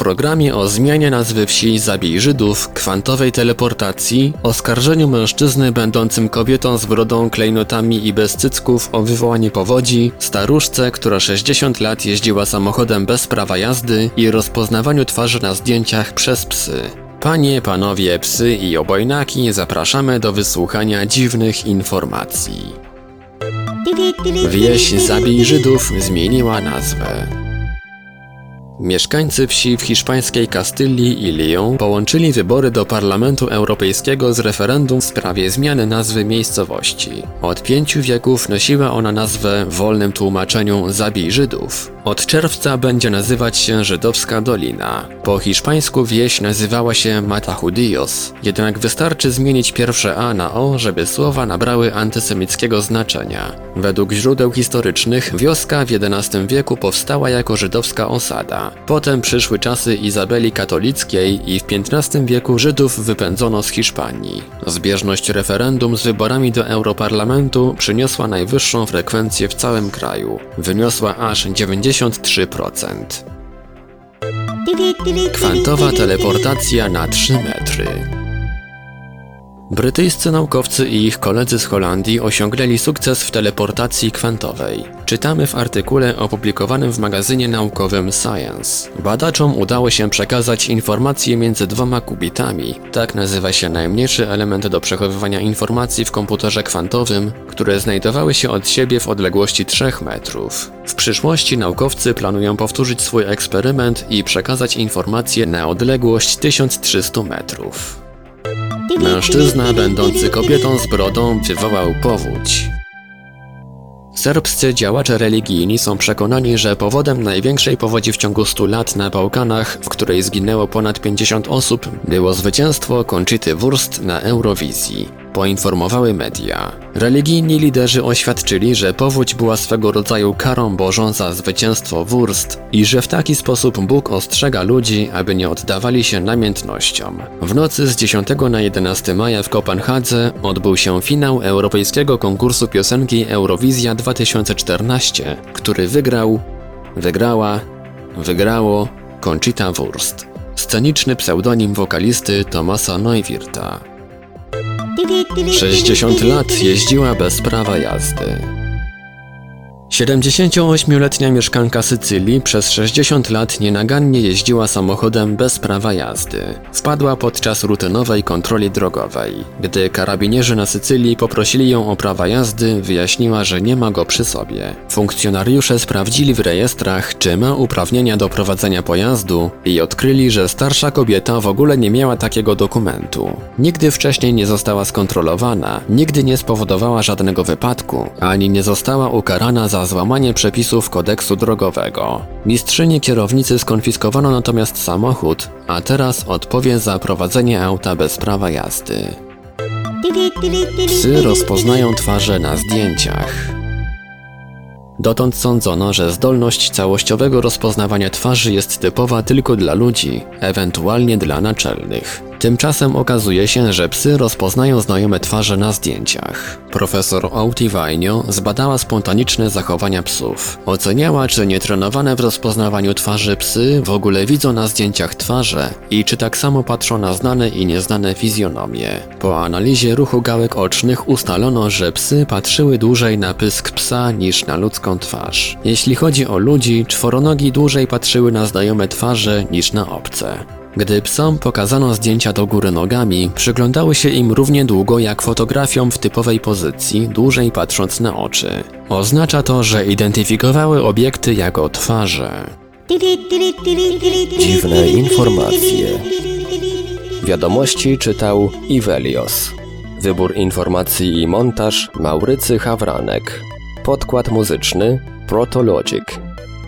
Programie o zmianie nazwy wsi Zabij Żydów, kwantowej teleportacji, oskarżeniu mężczyzny będącym kobietą z brodą, klejnotami i bez cycków o wywołanie powodzi, staruszce, która 60 lat jeździła samochodem bez prawa jazdy i rozpoznawaniu twarzy na zdjęciach przez psy. Panie, panowie, psy i obojnaki, zapraszamy do wysłuchania dziwnych informacji. Wieś Zabij Żydów zmieniła nazwę. Mieszkańcy wsi w hiszpańskiej Kastylii i Lyon połączyli wybory do Parlamentu Europejskiego z referendum w sprawie zmiany nazwy miejscowości. Od pięciu wieków nosiła ona nazwę w wolnym tłumaczeniu Zabij Żydów. Od czerwca będzie nazywać się Żydowska Dolina. Po hiszpańsku wieś nazywała się Matajudios, jednak wystarczy zmienić pierwsze A na O, żeby słowa nabrały antysemickiego znaczenia. Według źródeł historycznych wioska w XI wieku powstała jako żydowska osada. Potem przyszły czasy Izabeli Katolickiej i w XV wieku Żydów wypędzono z Hiszpanii. Zbieżność referendum z wyborami do Europarlamentu przyniosła najwyższą frekwencję w całym kraju. Wyniosła aż 93%. Kwantowa teleportacja na 3 metry. Brytyjscy naukowcy i ich koledzy z Holandii osiągnęli sukces w teleportacji kwantowej. Czytamy w artykule opublikowanym w magazynie naukowym Science. Badaczom udało się przekazać informacje między dwoma kubitami. Tak nazywa się najmniejszy element do przechowywania informacji w komputerze kwantowym, które znajdowały się od siebie w odległości 3 metrów. W przyszłości naukowcy planują powtórzyć swój eksperyment i przekazać informacje na odległość 1300 metrów. Mężczyzna będący kobietą z brodą wywołał powódź. Serbscy działacze religijni są przekonani, że powodem największej powodzi w ciągu 100 lat na Bałkanach, w której zginęło ponad 50 osób, było zwycięstwo Conchity Wurst na Eurowizji. Poinformowały media. Religijni liderzy oświadczyli, że powódź była swego rodzaju karą Bożą za zwycięstwo Wurst i że w taki sposób Bóg ostrzega ludzi, aby nie oddawali się namiętnościom. W nocy z 10 na 11 maja w Kopenhadze odbył się finał europejskiego konkursu piosenki Eurowizja 2014, który wygrał, wygrała, wygrało Conchita Wurst. Sceniczny pseudonim wokalisty Tomasa Neuwirta. 60 lat jeździła bez prawa jazdy. 78-letnia mieszkanka Sycylii przez 60 lat nienagannie jeździła samochodem bez prawa jazdy. Wpadła podczas rutynowej kontroli drogowej. Gdy karabinierzy na Sycylii poprosili ją o prawa jazdy, wyjaśniła, że nie ma go przy sobie. Funkcjonariusze sprawdzili w rejestrach, czy ma uprawnienia do prowadzenia pojazdu i odkryli, że starsza kobieta w ogóle nie miała takiego dokumentu. Nigdy wcześniej nie została skontrolowana, nigdy nie spowodowała żadnego wypadku, ani nie została ukarana za złamanie przepisów kodeksu drogowego. Mistrzyni kierownicy skonfiskowano natomiast samochód, a teraz odpowie za prowadzenie auta bez prawa jazdy. Psy rozpoznają twarze na zdjęciach. Dotąd sądzono, że zdolność całościowego rozpoznawania twarzy jest typowa tylko dla ludzi, ewentualnie dla naczelnych. Tymczasem okazuje się, że psy rozpoznają znajome twarze na zdjęciach. Profesor Outivajnio zbadała spontaniczne zachowania psów. Oceniała, czy nietrenowane w rozpoznawaniu twarzy psy w ogóle widzą na zdjęciach twarze i czy tak samo patrzą na znane i nieznane fizjonomie. Po analizie ruchu gałek ocznych ustalono, że psy patrzyły dłużej na pysk psa niż na ludzką twarz. Jeśli chodzi o ludzi, czworonogi dłużej patrzyły na znajome twarze niż na obce. Gdy psom pokazano zdjęcia do góry nogami, przyglądały się im równie długo jak fotografiom w typowej pozycji, dłużej patrząc na oczy. Oznacza to, że identyfikowały obiekty jako twarze. Dziwne informacje. Wiadomości czytał Ivelios. Wybór informacji i montaż Maurycy Hawranek. Podkład muzyczny Protologic.